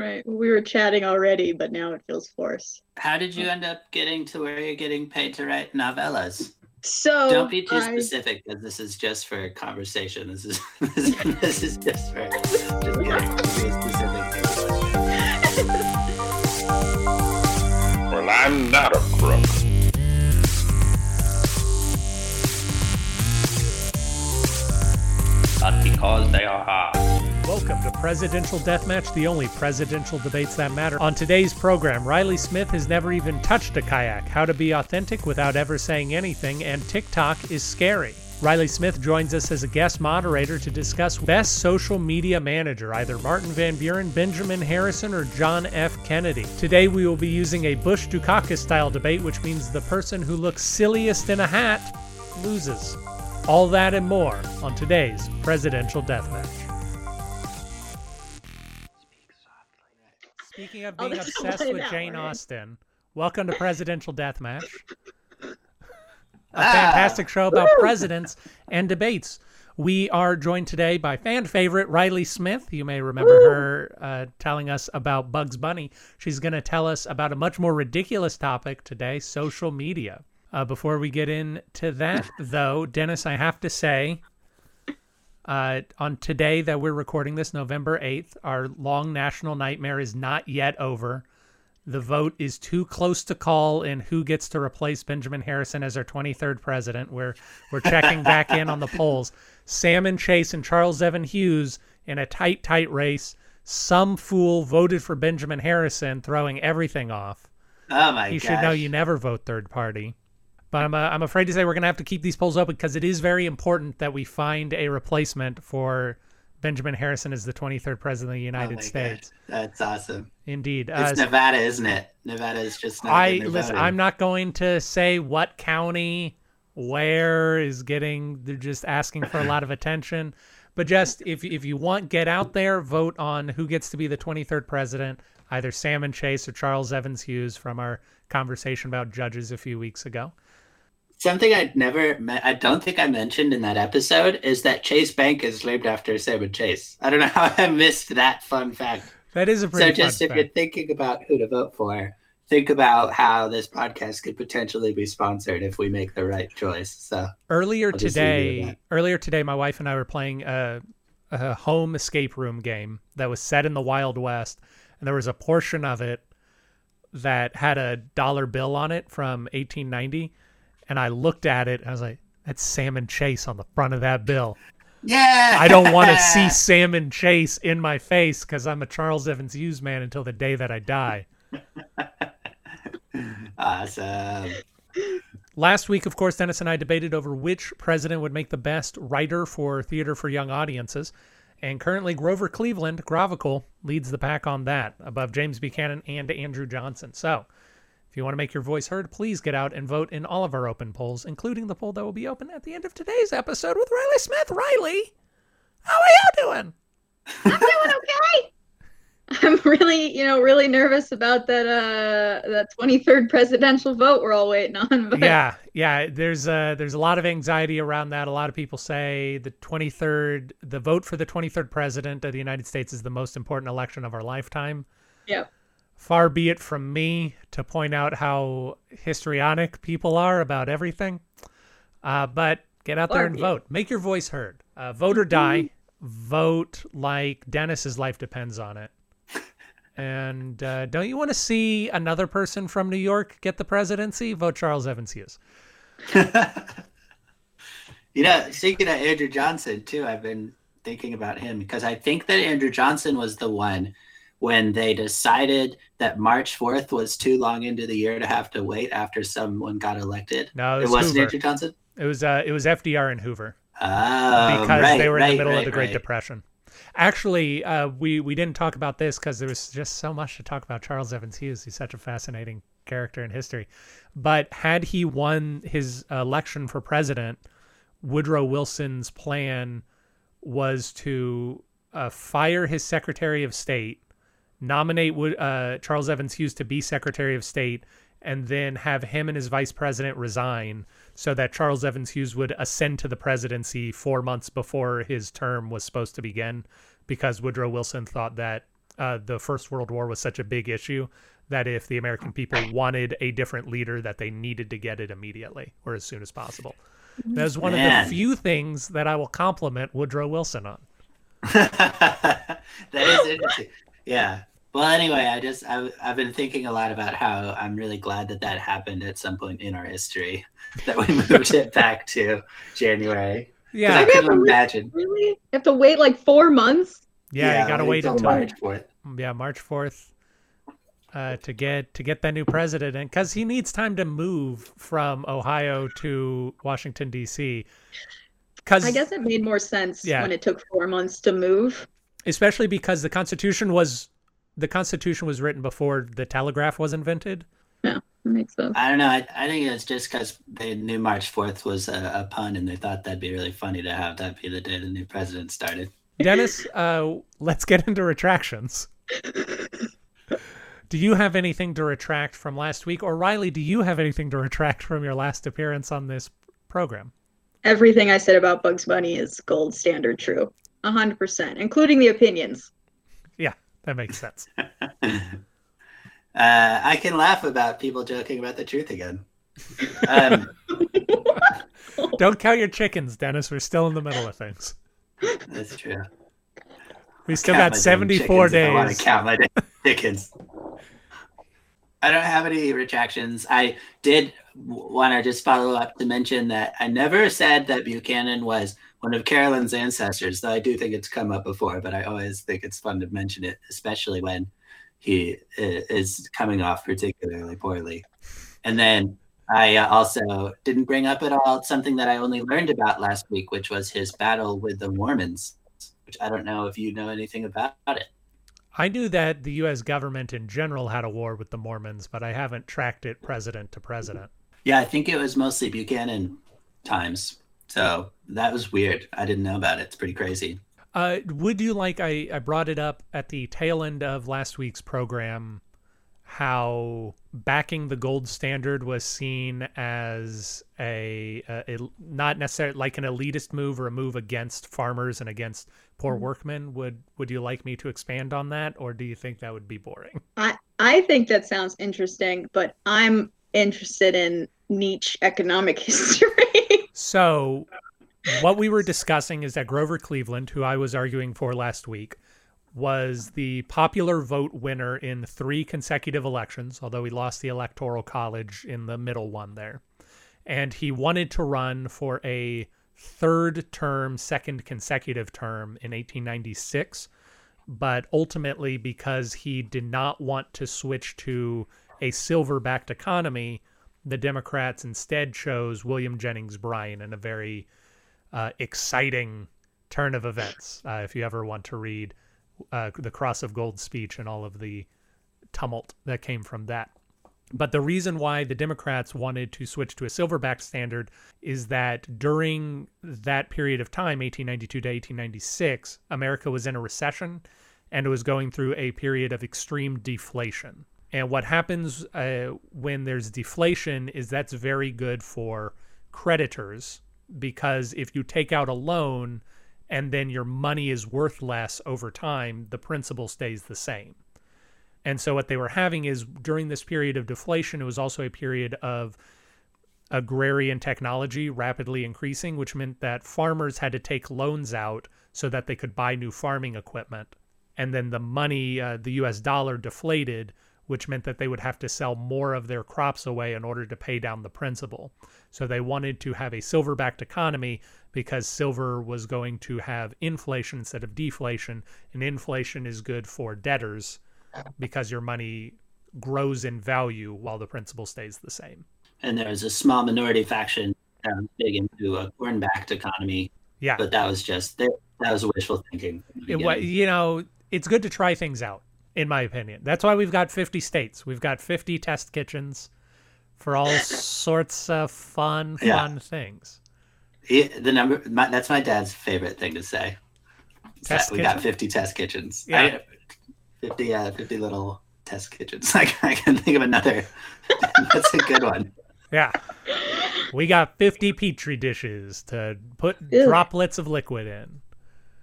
Right. We were chatting already, but now it feels forced. How did you end up getting to where you're getting paid to write novellas? So Don't be too I- specific because this is just for conversation. This is this is, this is just for just get specific. Well, I'm not a crook. But because they are hard. Welcome to Presidential Deathmatch, the only presidential debates that matter. On today's program, Riley Smith has never even touched a kayak, how to be authentic without ever saying anything, and TikTok is scary. Riley Smith joins us as a guest moderator to discuss Best Social Media Manager, either Martin Van Buren, Benjamin Harrison, or John F. Kennedy. Today we will be using a Bush Dukakis style debate, which means the person who looks silliest in a hat loses. All that and more on today's Presidential Deathmatch. Speaking of Oh, being obsessed with Jane way. Austen, welcome to Presidential Deathmatch, a Ah. fantastic show about presidents and debates. We are joined today by fan favorite Riley Smith. You may remember her uh, telling us about Bugs Bunny. She's going to tell us about a much more ridiculous topic today social media. Uh, before we get into that, though, Dennis, I have to say, uh, on today that we're recording this, November 8th, our long national nightmare is not yet over. The vote is too close to call in who gets to replace Benjamin Harrison as our 23rd president. We're, we're checking back in on the polls. Salmon Chase and Charles Evan Hughes in a tight, tight race. Some fool voted for Benjamin Harrison, throwing everything off. Oh my You gosh. should know you never vote third party. But I'm, uh, I'm afraid to say we're going to have to keep these polls open because it is very important that we find a replacement for Benjamin Harrison as the 23rd president of the Oh United my States. God. That's awesome. Indeed. Uh, It's Nevada, isn't it? Nevada is just not I listen, I'm not going to say what county, where is getting. They're just asking for a lot of attention. But just if if you want, get out there, vote on who gets to be the 23rd president. Either Salmon Chase or Charles Evans Hughes from our conversation about judges a few weeks ago. Something I'd never, me- I don't think I mentioned in that episode is that Chase Bank is named after Salmon Chase. I don't know how I missed that fun fact. That is a So just if fact. you're thinking about who to vote for, think about how this podcast could potentially be sponsored if we make the right choice. So earlier I'll just leave it at today earlier today my wife and i were playing a, a home escape room game that was set in the wild west and there was a portion of it that had a dollar bill on it from 1890 and i looked at it and i was like that's salmon chase on the front of that bill yeah, i don't want to see salmon chase in my face because i'm a charles evans hughes man until the day that i die awesome. Last week, of course, Dennis and I debated over which president would make the best writer for theater for young audiences. And currently, Grover Cleveland, Grovicle, leads the pack on that, above James Buchanan and Andrew Johnson. So, if you want to make your voice heard, please get out and vote in all of our open polls, including the poll that will be open at the end of today's episode with Riley Smith. Riley, how are you doing? I'm doing okay. I'm really, you know, really nervous about that uh that 23rd presidential vote we're all waiting on. But yeah yeah there's a there's a lot of anxiety around that a lot of people say the 23rd the vote for the 23rd president of the united states is the most important election of our lifetime Yep. Far be it from me to point out how histrionic people are about everything uh, but get out there and it. vote make your voice heard uh, vote or die vote like dennis's life depends on it and uh, don't you want to see another person from New York get the presidency? Vote Charles Evans Hughes. You know, speaking of Andrew Johnson too, I've been thinking about him because I think that Andrew Johnson was the one when they decided that March 4th was too long into the year to have to wait after someone got elected. No, it It was wasn't Hoover. Andrew Johnson? It was uh, it was FDR and Hoover Oh, because right, they were in right, the middle of the Great right. Depression. Actually, uh, we we didn't talk about this because there was just so much to talk about Charles Evans Hughes. He's such a fascinating character in history. But had he won his election for president, Woodrow Wilson's plan was to uh, fire his Secretary of State, nominate uh, Charles Evans Hughes to be Secretary of State, and then have him and his vice president resign so that Charles Evans Hughes would ascend to the presidency four months before his term was supposed to begin because Woodrow Wilson thought that uh, the First World War was such a big issue that if the American people wanted a different leader, that they needed to get it immediately or as soon as possible. That is one of the few things that I will compliment Woodrow Wilson on. that is interesting. Yeah. Well, anyway, I just I've, I've been thinking a lot about how I'm really glad that that happened at some point in our history, that we moved it back to january Yeah, I Maybe I couldn't have to- imagine. Really? You have to wait like four months? yeah, you gotta wait until until March fourth. yeah March fourth uh, to get to get that new president, and because he needs time to move from Ohio to Washington D.C. Because I guess it made more sense Yeah. when it took four months to move. especially because the Constitution was the Constitution was written before the telegraph was invented. That makes sense. I don't know. I, I think it's just because they knew March fourth was a, a pun, and they thought that'd be really funny to have that be the day the new president started. Dennis, uh, let's get into retractions. Do you have anything to retract from last week, or Riley? Do you have anything to retract from your last appearance on this program? Everything I said about Bugs Bunny is gold standard true. A hundred percent, including the opinions. That makes sense. Uh, I can laugh about people joking about the truth again. Um, Don't count your chickens, Dennis. We're still in the middle of things. that's true. We still Count got 74 chickens if I want days. to count my chickens. I don't have any retractions. I did want to just follow up to mention that I never said that Buchanan was one of Carolyn's ancestors, though I do think it's come up before, but I always think it's fun to mention it, especially when he is coming off particularly poorly. And then I uh, also didn't bring up at all something that I only learned about last week, which was his battle with the Mormons, which I don't know if you know anything about it. I knew that the U.S. government in general had a war with the Mormons, but I haven't tracked it president to president. Yeah, I think it was mostly Buchanan times. So that was weird. I didn't know about it. It's pretty crazy. Uh, would you like? I, I brought it up at the tail end of last week's program. How backing the gold standard was seen as a, a, a not necessarily like an elitist move or a move against farmers and against poor workmen. Would would you like me to expand on that, or do you think that would be boring? I I think that sounds interesting, but I'm interested in niche economic history. So, what we were discussing is that Grover Cleveland, who I was arguing for last week, was the popular vote winner in three consecutive elections, although he lost the Electoral College in the middle one there. And he wanted to run for a third term, second consecutive term in 1896. But ultimately, because he did not want to switch to a silver backed economy, the Democrats instead chose William Jennings Bryan in a very uh, exciting turn of events. Uh, if you ever want to read uh, the Cross of Gold speech and all of the tumult that came from that. But the reason why the Democrats wanted to switch to a silverback standard is that during that period of time, 1892 to 1896, America was in a recession and it was going through a period of extreme deflation. And what happens uh, when there's deflation is that's very good for creditors because if you take out a loan and then your money is worth less over time, the principal stays the same. And so what they were having is during this period of deflation, it was also a period of agrarian technology rapidly increasing, which meant that farmers had to take loans out so that they could buy new farming equipment. And then the money, uh, the US dollar deflated, which meant that they would have to sell more of their crops away in order to pay down the principal. So they wanted to have a silver backed economy because silver was going to have inflation instead of deflation. And inflation is good for debtors because your money grows in value while the principal stays the same. And there was a small minority faction that was big into a corn-backed economy, Yeah. but that was just that, was wishful thinking. It, you know, it's good to try things out, in my opinion. That's why we've got 50 states. We've got 50 test kitchens for all sorts of fun, Yeah. fun things. He- the number my, that's my dad's favorite thing to say. Test we got 50 test kitchens. Yeah. I- 50 uh, 50 little test kitchens. I, I can think of another. that's a good one. Yeah. We got 50 petri dishes to put Ew. droplets of liquid in.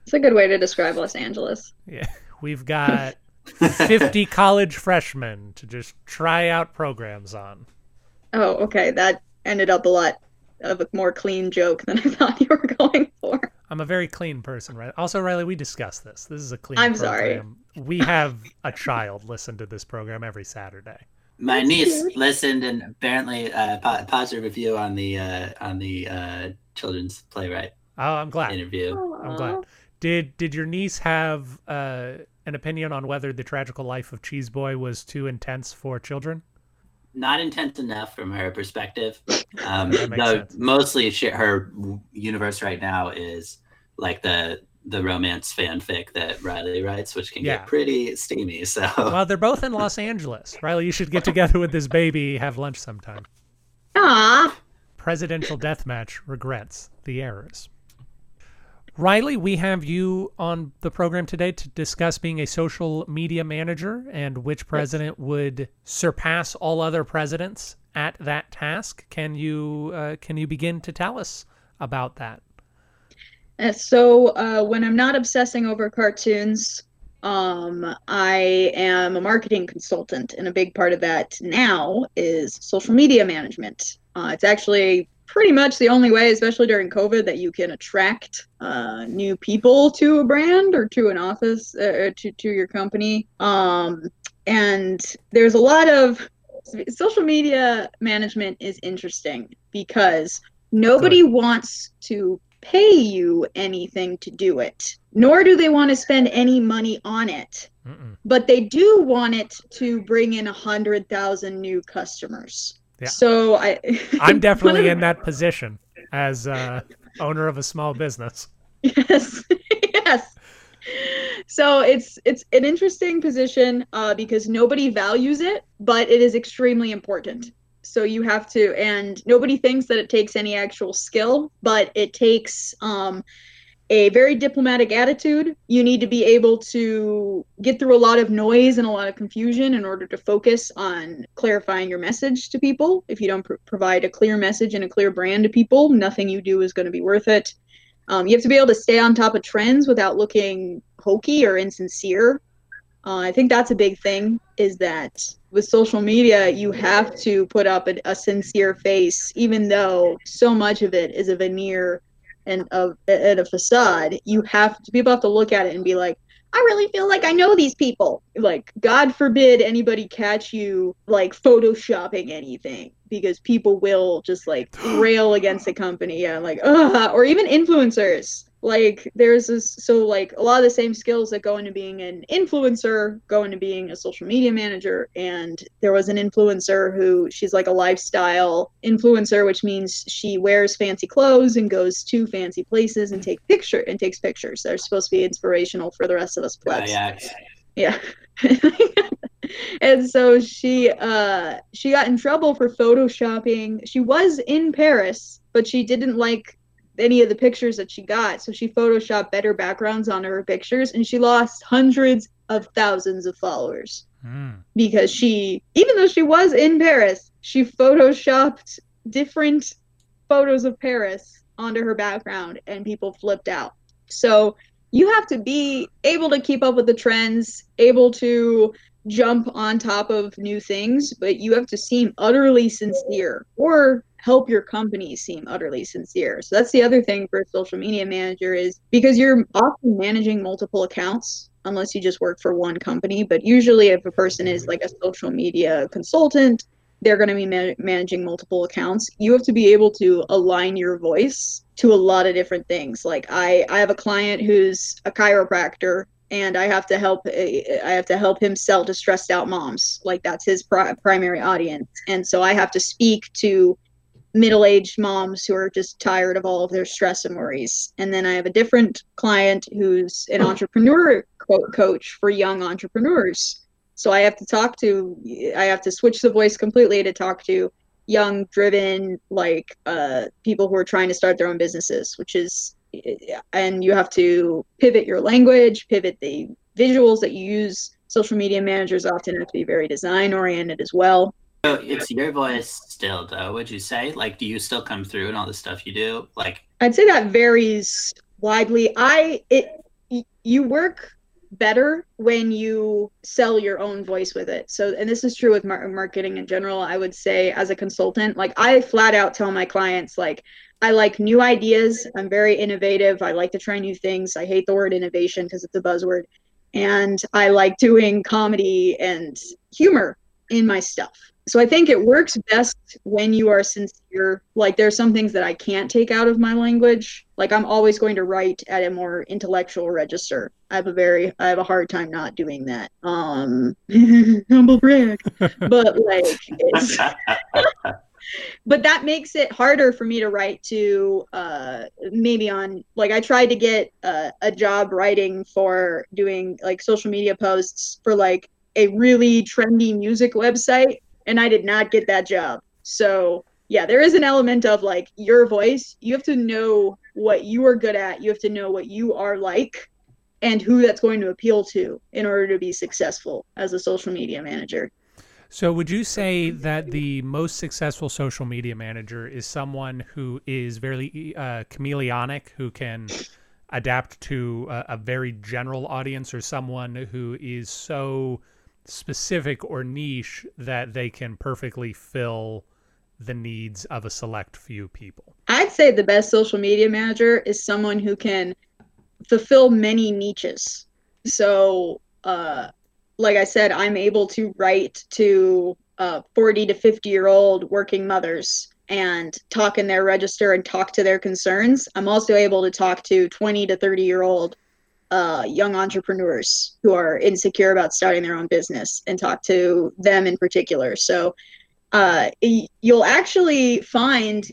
It's a good way to describe Los Angeles. Yeah. We've got 50 college freshmen to just try out programs on. Oh, okay. That ended up a lot of a more clean joke than I thought you were going for. I'm a very clean person, right? Also, Riley, we discussed this. This is a clean I'm sorry. We have a child listen to this program every Saturday. My niece listened and apparently uh, po- positive review on the uh, on the uh, children's playwright Oh, I'm glad. interview. I'm glad. Did did your niece have uh, an opinion on whether the tragical life of Cheese Boy was too intense for children? Not intense enough from her perspective. Um, though sense. mostly she, her universe right now is like the the romance fanfic that Riley writes, which can Yeah. get pretty steamy. So Well, they're both in Los Angeles. Riley, you should get together with this baby, have lunch sometime. Ah, Presidential deathmatch regrets the errors. Riley, we have you on the program today to discuss being a social media manager and which president would surpass all other presidents at that task. Can you uh, can you begin to tell us about that? Uh, So uh, when I'm not obsessing over cartoons, um, I am a marketing consultant, and a big part of that now is social media management. Uh, it's actually pretty much the only way, especially during COVID, that you can attract uh, new people to a brand or to an office uh, to to your company. Um, and there's a lot of social media management is interesting because nobody wants to pay you anything to do it, nor do they want to spend any money on it. Mm-mm. But they do want it to bring in a hundred thousand new customers. Yeah. So I, I'm definitely in that position as uh, owner of a small business. Yes, yes. So it's it's an interesting position uh, because nobody values it, but it is extremely important. So you have to, and nobody thinks that it takes any actual skill, but it takes um, a very diplomatic attitude. You need to be able to get through a lot of noise and a lot of confusion in order to focus on clarifying your message to people. If you don't pr- provide a clear message and a clear brand to people, nothing you do is going to be worth it. Um, you have to be able to stay on top of trends without looking hokey or insincere. Uh, I think that's a big thing. Is that with social media, you have to put up a, a sincere face, even though so much of it is a veneer and a, and a facade. You have to people have to look at it and be like, I really feel like I know these people. Like, God forbid anybody catch you like photoshopping anything because people will just like rail against the company. Yeah, like, ugh, or even influencers. Like, there's this, so like a lot of the same skills that go into being an influencer go into being a social media manager. And there was an influencer who she's like a lifestyle influencer, which means she wears fancy clothes and goes to fancy places and take picture and takes pictures that are supposed to be inspirational for the rest of us plebs. Kayaks. Yeah. and so she uh she got in trouble for photoshopping. She was in Paris, but she didn't like any of the pictures that she got. So she photoshopped better backgrounds on her pictures and she lost hundreds of thousands of followers Mm. because she even though she was in Paris, she photoshopped different photos of Paris onto her background and people flipped out. So you have to be able to keep up with the trends, able to jump on top of new things, but you have to seem utterly sincere or help your company seem utterly sincere. So that's the other thing for a social media manager is because you're often managing multiple accounts unless you just work for one company, but usually if a person is like a social media consultant, they're going to be man- managing multiple accounts. You have to be able to align your voice to a lot of different things. Like I I have a client who's a chiropractor and I have to help eh, I have to help him sell to stressed out moms. Like that's his pri- primary audience. And so I have to speak to middle-aged moms who are just tired of all of their stress and worries. And then I have a different client who's an entrepreneur co- coach for young entrepreneurs. So I have to talk to I have to switch the voice completely to talk to young driven like uh people who are trying to start their own businesses, which is and you have to pivot your language, pivot the visuals that you use. Social media managers often have to be very design oriented as well. So it's your voice still, though. Would you say? Like, do you still come through and all the stuff you do? Like, I'd say that varies widely. I it you work better when you sell your own voice with it. So, and this is true with mar- marketing in general. I would say, as a consultant, like I flat out tell my clients, like, I like new ideas. I'm very innovative. I like to try new things. I hate the word innovation because it's a buzzword. And I like doing comedy and humor in my stuff so I think it works best when you are sincere. Like there's some things that I can't take out of my language. Like I'm always going to write at a more intellectual register. I have a very I have a hard time not doing that. Um humble brag. but like it's but that makes it harder for me to write to uh maybe on like I tried to get uh, a job writing for doing like social media posts for like a really trendy music website and I did not get that job. So yeah, there is an element of like your voice. You have to know what you are good at. You have to know what you are like and who that's going to appeal to in order to be successful as a social media manager. So, would you say that the most successful social media manager is someone who is very uh, chameleonic, who can adapt to a, a very general audience, or someone who is so specific or niche that they can perfectly fill the needs of a select few people? I'd say the best social media manager is someone who can fulfill many niches. So, uh, like I said, I'm able to write to uh, 40 to 50 year old working mothers and talk in their register and talk to their concerns. I'm also able to talk to 20 to 30 year old uh, young entrepreneurs who are insecure about starting their own business and talk to them in particular. So uh, you'll actually find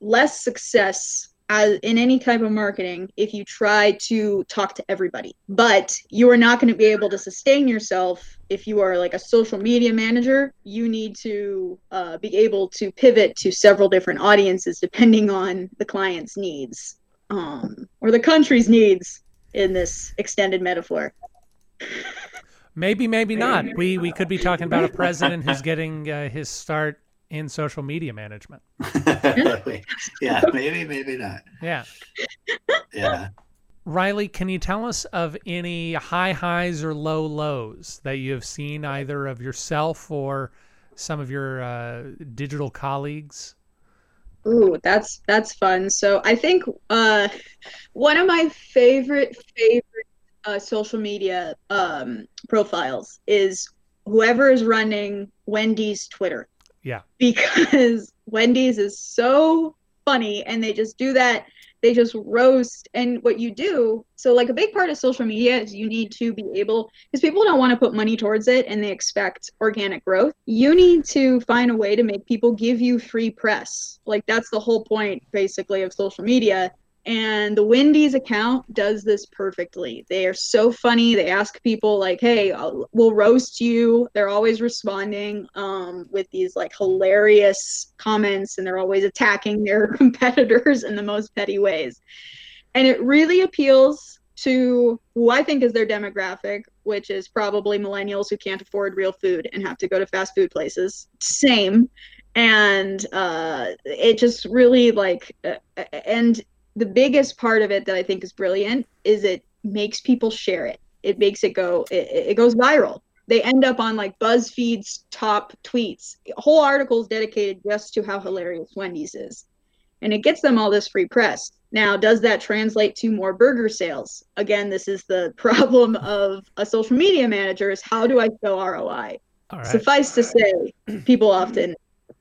less success as in any type of marketing if you try to talk to everybody. But you are not going to be able to sustain yourself if you are like a social media manager. You need to uh, be able to pivot to several different audiences depending on the client's needs um, or the country's needs in this extended metaphor. Maybe, maybe not. We we could be talking about a president who's getting uh, his start in social media management. yeah, maybe, maybe not. Yeah. Yeah. Riley, can you tell us of any high highs or low lows that you have seen either of yourself or some of your uh, digital colleagues? Ooh, that's that's fun. So I think uh, one of my favorite favorite uh, social media um, profiles is whoever is running Wendy's Twitter. Yeah. Because Wendy's is so funny, and they just do that they just roast and what you do so like a big part of social media is you need to be able because people don't want to put money towards it and they expect organic growth. You need to find a way to make people give you free press. Like that's the whole point basically of social media and the Wendy's account does this perfectly. They are so funny. They ask people like, "Hey, I'll, we'll roast you." They're always responding um, with these like hilarious comments, and they're always attacking their competitors in the most petty ways. And it really appeals to who I think is their demographic, which is probably millennials who can't afford real food and have to go to fast food places. Same and uh, it just really like uh, and the biggest part of it that I think is brilliant is it makes people share it. It makes it go it, it goes viral. They end up on like BuzzFeed's top tweets. Whole articles dedicated just to how hilarious Wendy's is. And it gets them all this free press. Now, does that translate to more burger sales? Again, this is the problem of a social media manager is how do I show ROI? Suffice to say, people often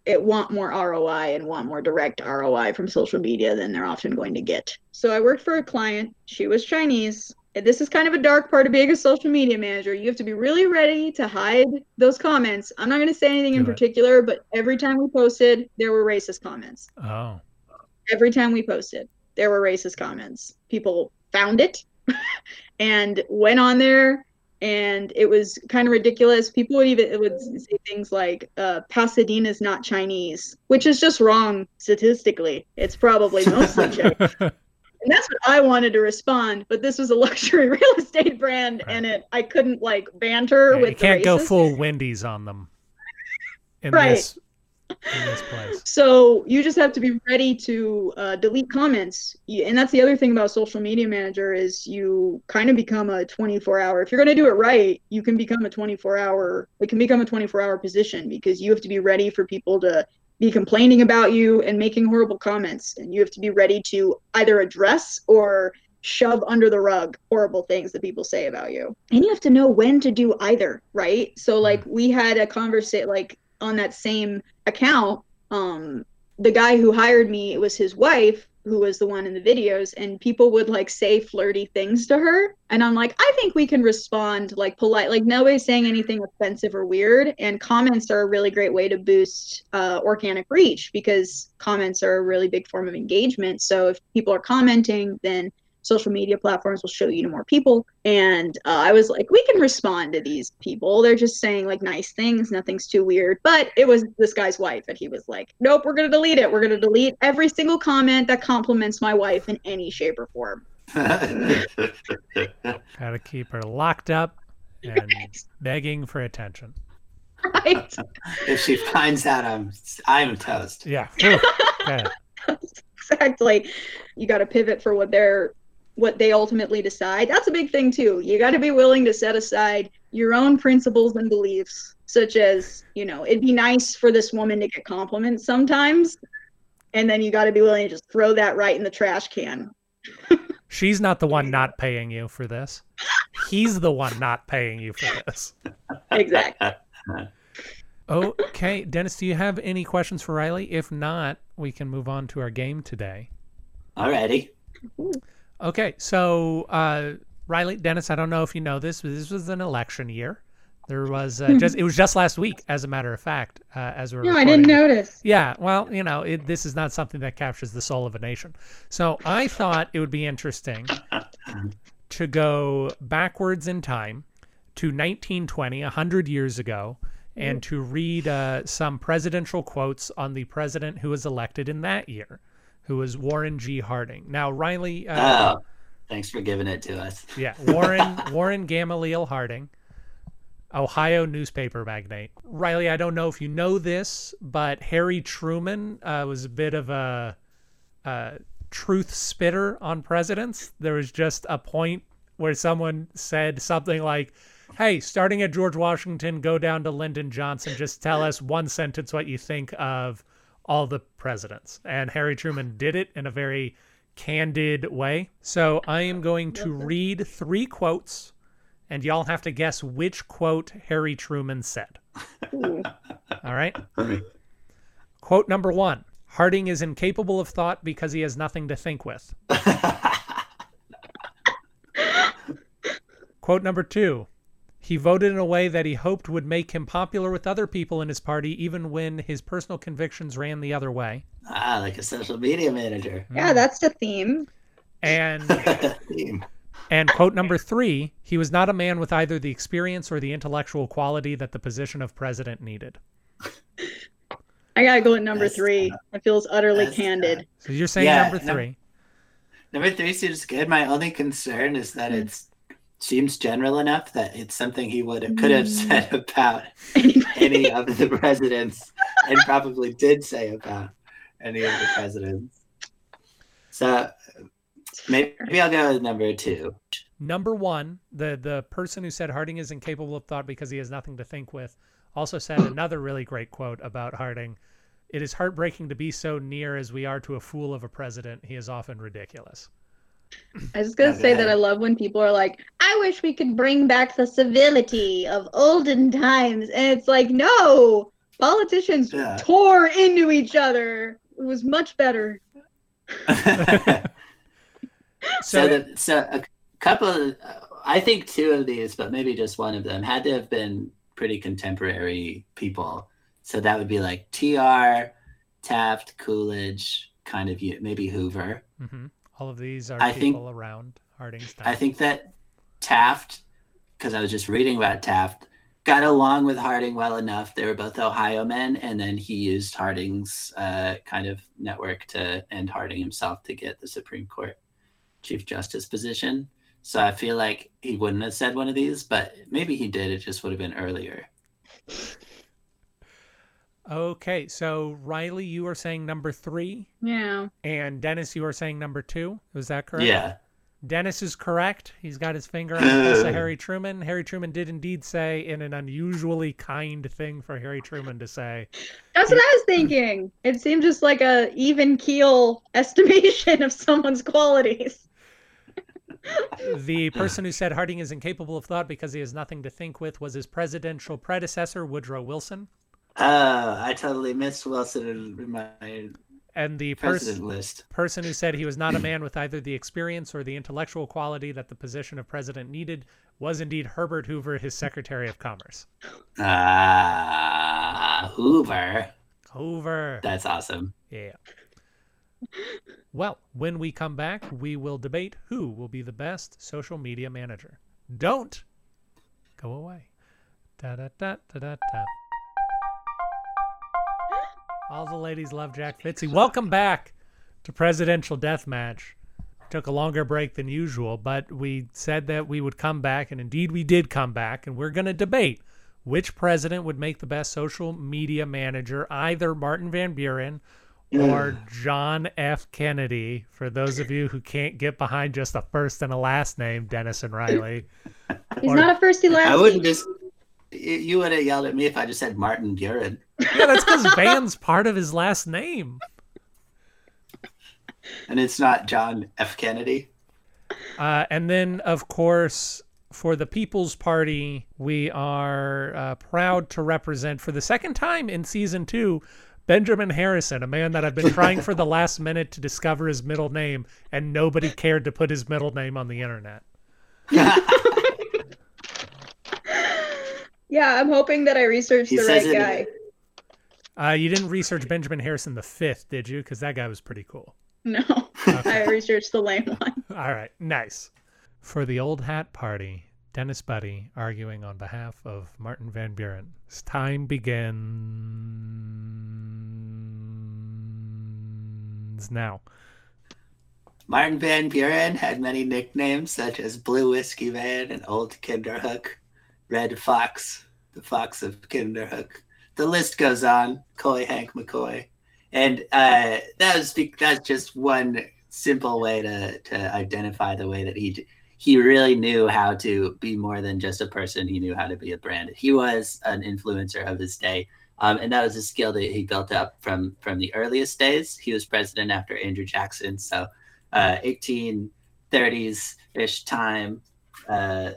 it want more ROI and want more direct ROI from social media than they're often going to get. So I worked for a client. She was Chinese. This is kind of a dark part of being a social media manager. You have to be really ready to hide those comments. I'm not going to say anything Do in it. particular, but every time we posted, there were racist comments. Oh. Every time we posted, there were racist comments. People found it and went on there and it was kind of ridiculous. People would even would say things like uh, "Pasadena is not Chinese," which is just wrong statistically. It's probably mostly Chinese. and that's what I wanted to respond. But this was a luxury real estate brand, right. and it I couldn't like banter yeah, with. You can't go full Wendy's on them. right. This. In this place. So you just have to be ready to uh, delete comments, and that's the other thing about social media manager is you kind of become a 24 hour. If you're going to do it right, you can become a 24 hour. It can become a 24 hour position because you have to be ready for people to be complaining about you and making horrible comments, and you have to be ready to either address or shove under the rug horrible things that people say about you. And you have to know when to do either, right? So like we had a conversation like on that same account um the guy who hired me it was his wife who was the one in the videos and people would like say flirty things to her. And i'm like i think we can respond like polite. Like nobody's saying anything offensive or weird. And comments are a really great way to boost uh, organic reach because comments are a really big form of engagement. So if people are commenting then social media platforms will show you to more people. And uh, i was like we can respond to these people. They're just saying like nice things. Nothing's too weird. But it was this guy's wife and he was like nope we're going to delete it. We're going to delete every single comment that compliments my wife in any shape or form. Gotta keep her locked up and begging for attention. right. If she finds out I'm I'm toast. Yeah. Okay. exactly. You got to pivot for what they're what they ultimately decide that's a big thing too you got to be willing to set aside your own principles and beliefs such as you know it'd be nice for this woman to get compliments sometimes and then you got to be willing to just throw that right in the trash can She's not the one not paying you for this. He's the one not paying you for this. exactly Okay, Dennis, do you have any questions for Riley? If not, we can move on to our game today. All Alrighty. Okay, so uh, Riley, Dennis, I don't know if you know this, but this was an election year. There was uh, just it was just last week, as a matter of fact, uh, as we're no i didn't notice Yeah, well, you know, it, this is not something that captures the soul of a nation. So I thought it would be interesting to go backwards in time to 1920, 100 years ago, and to read uh, some presidential quotes on the president who was elected in that year, who was Warren G. Harding. Now, Riley, uh, Oh, thanks for giving it to us. yeah, Warren Warren Gamaliel Harding, Ohio newspaper magnate. Riley, I don't know if you know this, but Harry Truman uh, was a bit of a, a truth spitter on presidents. There was just a point where someone said something like, "Hey, starting at George Washington, go down to Lyndon Johnson. Just tell us one sentence what you think of all the presidents." And Harry Truman did it in a very candid way. So I am going to read three quotes, and y'all have to guess which quote Harry Truman said. All right. Quote number one Harding is incapable of thought because he has nothing to think with. Quote number two He voted in a way that he hoped would make him popular with other people in his party, even when his personal convictions ran the other way. ah, like a social media manager. yeah that's the theme And Theme. And quote number three, he was not a man with either the experience or the intellectual quality that the position of president needed. i gotta go at number That's three it feels utterly That's candid So you're saying Yeah, number no- three. Number three seems good. My only concern is that it seems general enough that it's something he would have, could have Mm. said about any of the presidents, and probably did say about any of the presidents. So maybe I'll go with number two. Number one, the the person who said Harding is incapable of thought because he has nothing to think with, also said another really great quote about Harding. It is heartbreaking to be so near as we are to a fool of a president. He is often ridiculous. I was gonna say that I love when people are like, "I wish we could bring back the civility of olden times," and it's like, no, politicians Yeah. tore into each other. It was much better. so the, so a couple of i think two of these but maybe just one of them had to have been pretty contemporary people so that would be like tr taft coolidge kind of you maybe hoover hmm All of these are I think- around Harding's time. i think that taft because i was just reading about taft got along with harding well enough. They were both ohio men and then he used harding's uh, kind of network to and harding himself to get the supreme court chief justice position. So i feel like he wouldn't have said one of these but maybe he did. It just would have been earlier Okay, so Riley, you are saying number three, Yeah. and Dennis, you are saying number two. Was that correct? Yeah. Dennis is correct. He's got his finger on the pulse of Harry Truman. Harry Truman did indeed say, in an unusually kind thing for Harry Truman to say, That's what I was thinking. It seemed just like a even keel estimation of someone's qualities. the person who said Harding is incapable of thought because he has nothing to think with was his presidential predecessor, Woodrow Wilson. Oh, I totally missed Wilson in my And the person list. person who said he was not a man with either the experience or the intellectual quality that the position of president needed was indeed Herbert Hoover, his Secretary of Commerce. Ah, Hoover. Hoover. That's awesome. Yeah. Well, when we come back, we will debate who will be the best social media manager. Don't go away. Da da da da da da. All the ladies love Jack Fitzy. Welcome back to Presidential Deathmatch. Took a longer break than usual, but we said that we would come back, and indeed we did come back, and we're going to debate which president would make the best social media manager, either Martin Van Buren or John F. Kennedy. For those of you who can't get behind just a first and a last name, Dennis and Riley. He's Or- not a first and last. I wouldn't just. You would have yelled at me if I just said Martin Buren. Yeah, that's because Van's part of his last name. And it's not John F. Kennedy. Uh, and then, of course, for the People's Party, we are uh, proud to represent for the second time in season two Benjamin Harrison, a man that I've been trying for the last minute to discover his middle name, and nobody cared to put his middle name on the internet. Yeah, I'm hoping that I researched He the says right it- guy. Uh, you didn't research Benjamin Harrison the fifth, did you? Because that guy was pretty cool. No, I researched the lame one. All right, nice. For the old hat party, Dennis Buddy arguing on behalf of Martin Van Buren. As time begins now. Martin Van Buren had many nicknames such as Blue Whiskey Van and Old Kinderhook, Red Fox, the Fox of Kinderhook. The list goes on. Coy Hank McCoy, and uh, that was that's just one simple way to to identify the way that he he really knew how to be more than just a person. He knew how to be a brand. He was an influencer of his day. Um, and that was a skill that he built up from from the earliest days. He was president after Andrew Jackson, so uh, 1830s ish time. Uh,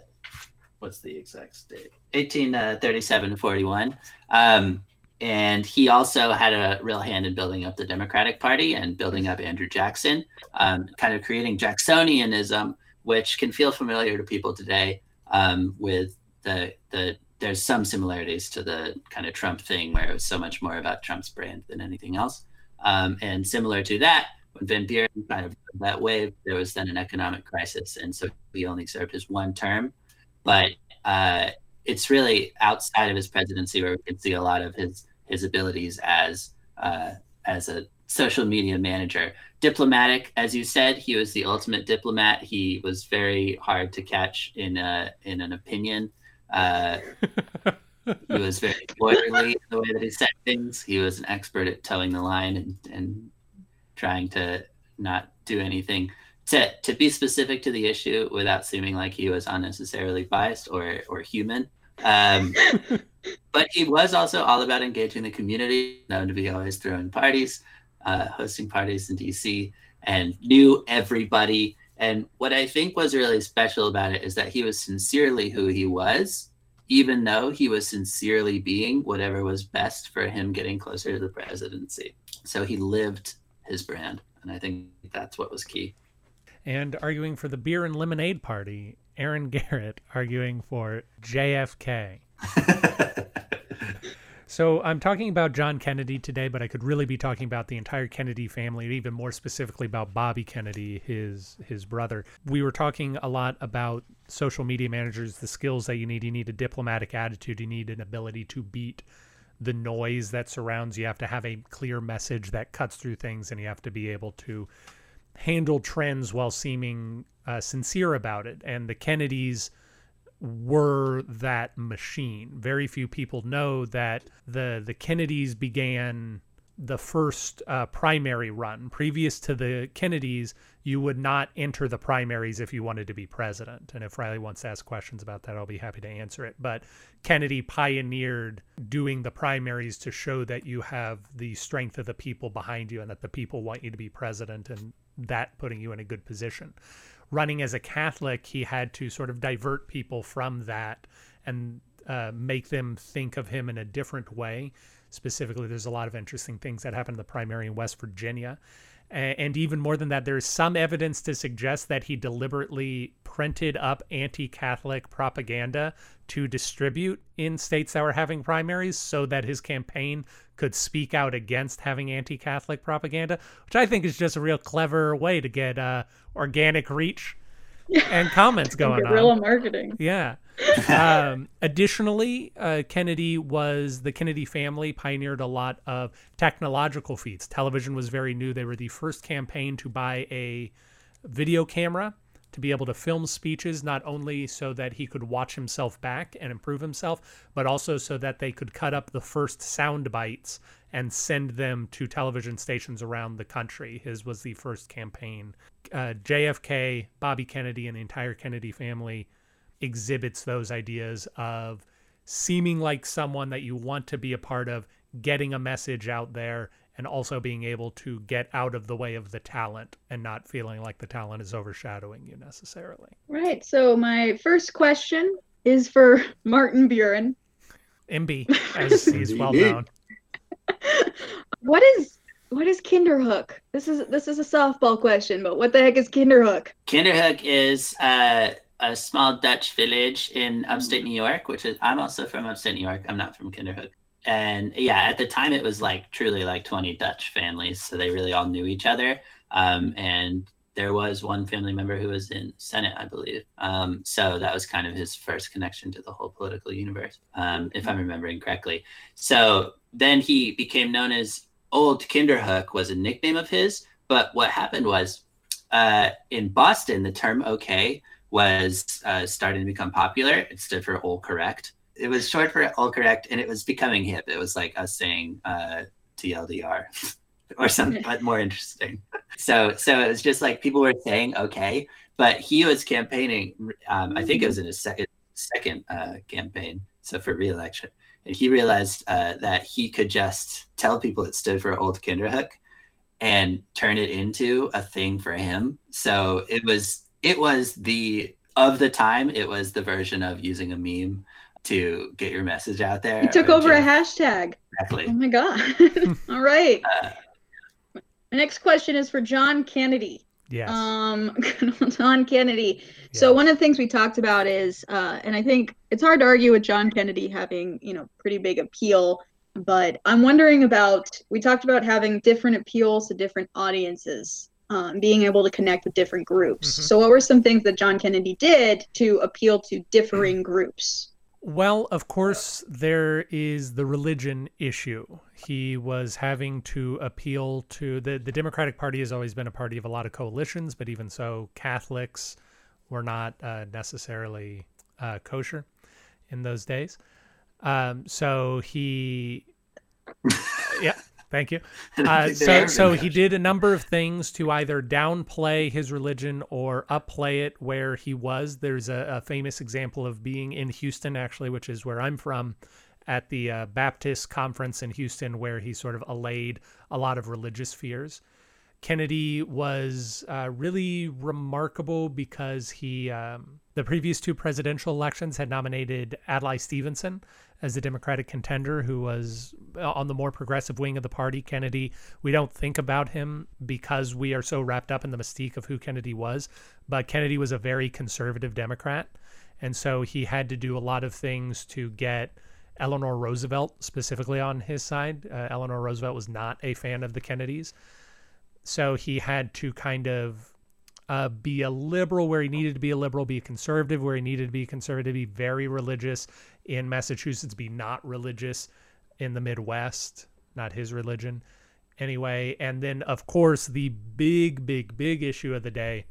what's the exact date? 1837 to 41. Um, and he also had a real hand in building up the Democratic Party and building up Andrew Jackson, um, kind of creating Jacksonianism, which can feel familiar to people today. Um, with the the there's some similarities to the kind of Trump thing where it was so much more about Trump's brand than anything else. Um, and similar to that, when Van Buren kind of that wave, there was then an economic crisis, and so he only served his one term. But uh, it's really outside of his presidency where we can see a lot of his his abilities as uh, as a social media manager. Diplomatic, as you said, he was the ultimate diplomat. He was very hard to catch in a, in an opinion. Uh, he was very lawyerly in the way that he said things. He was an expert at toeing the line and, and trying to not do anything to to be specific to the issue without seeming like he was unnecessarily biased or or human. Um, but he was also all about engaging the community, known to be always throwing parties, uh, hosting parties in DC, and knew everybody. And what I think was really special about it is that he was sincerely who he was, even though he was sincerely being whatever was best for him getting closer to the presidency. So he lived his brand. And I think that's what was key. And arguing for the beer and lemonade party, Aaron Garrett arguing for JFK. So I'm talking about John Kennedy today, but I could really be talking about the entire Kennedy family, and even more specifically about Bobby Kennedy, his his brother. We were talking a lot about social media managers, the skills that you need. You need a diplomatic attitude. You need an ability to beat the noise that surrounds you. You have to have a clear message that cuts through things, and you have to be able to handle trends while seeming uh, sincere about it. And the Kennedys were that machine. Very few people know that the the Kennedys began the first uh, primary run. Previous to the Kennedys, you would not enter the primaries if you wanted to be president. And if Riley wants to ask questions about that, I'll be happy to answer it. But Kennedy pioneered doing the primaries to show that you have the strength of the people behind you and that the people want you to be president and that putting you in a good position. Running as a Catholic, he had to sort of divert people from that and uh, make them think of him in a different way specifically there's a lot of interesting things that happened in the primary in west virginia and even more than that there's some evidence to suggest that he deliberately printed up anti-catholic propaganda to distribute in states that were having primaries so that his campaign could speak out against having anti-catholic propaganda which i think is just a real clever way to get uh, organic reach and comments going guerrilla on marketing. yeah um, additionally, uh, Kennedy was the Kennedy family pioneered a lot of technological feats. Television was very new. They were the first campaign to buy a video camera to be able to film speeches, not only so that he could watch himself back and improve himself, but also so that they could cut up the first sound bites and send them to television stations around the country. His was the first campaign. Uh, JFK, Bobby Kennedy, and the entire Kennedy family exhibits those ideas of seeming like someone that you want to be a part of, getting a message out there, and also being able to get out of the way of the talent and not feeling like the talent is overshadowing you necessarily. Right. So my first question is for Martin Buren. MB, as he's well known. what is what is Kinderhook? This is this is a softball question, but what the heck is Kinderhook? Kinderhook is uh, a small Dutch village in upstate New York, which is I'm also from upstate New York. I'm not from Kinderhook. And yeah, at the time it was like truly like 20 Dutch families, so they really all knew each other. Um, and there was one family member who was in Senate, I believe. Um, so that was kind of his first connection to the whole political universe, um, if I'm remembering correctly. So then he became known as Old Kinderhook was a nickname of his. But what happened was uh, in Boston, the term "okay" was uh, starting to become popular. It stood for all correct. It was short for all correct, and it was becoming hip. It was like us saying uh, TLDR or something but more interesting. So, so it was just like people were saying okay, but he was campaigning. Um, I think it was in his second second uh, campaign, so for reelection, and he realized uh, that he could just tell people it stood for Old Kinderhook and turn it into a thing for him. So it was it was the of the time it was the version of using a meme to get your message out there He took over a hashtag. exactly Oh my god. All right. uh, next question is for John Kennedy. Yes. Um, John Kennedy. So one of the things we talked about is, uh, and I think it's hard to argue with John Kennedy having, you know, pretty big appeal, but I'm wondering about. We talked about having different appeals to different audiences, um, being able to connect with different groups. Mhm. So what were some things that John Kennedy did to appeal to differing groups? Well, of course, there is the religion issue. He was having to appeal to the the Democratic Party has always been a party of a lot of coalitions, but even so, Catholics were not uh, necessarily uh, kosher in those days. Um, so he, yeah, thank you. Uh, so, so he did a number of things to either downplay his religion or upplay it where he was. There's a, a famous example of being in Houston, actually, which is where I'm from, at the uh, Baptist conference in Houston, where he sort of allayed a lot of religious fears. Kennedy was uh, really remarkable because he, um, the previous two presidential elections, had nominated Adlai Stevenson as the Democratic contender, who was uh, on the more progressive wing of the party. Kennedy, we don't think about him because we are so wrapped up in the mystique of who Kennedy was, but Kennedy was a very conservative Democrat. And so he had to do a lot of things to get Eleanor Roosevelt specifically on his side. Uh, Eleanor Roosevelt was not a fan of the Kennedys so he had to kind of uh, be a liberal where he needed to be a liberal, be a conservative where he needed to be conservative, be very religious in Massachusetts, be not religious in the Midwest, not his religion. Anyway, and then of course the big, big, big issue of the day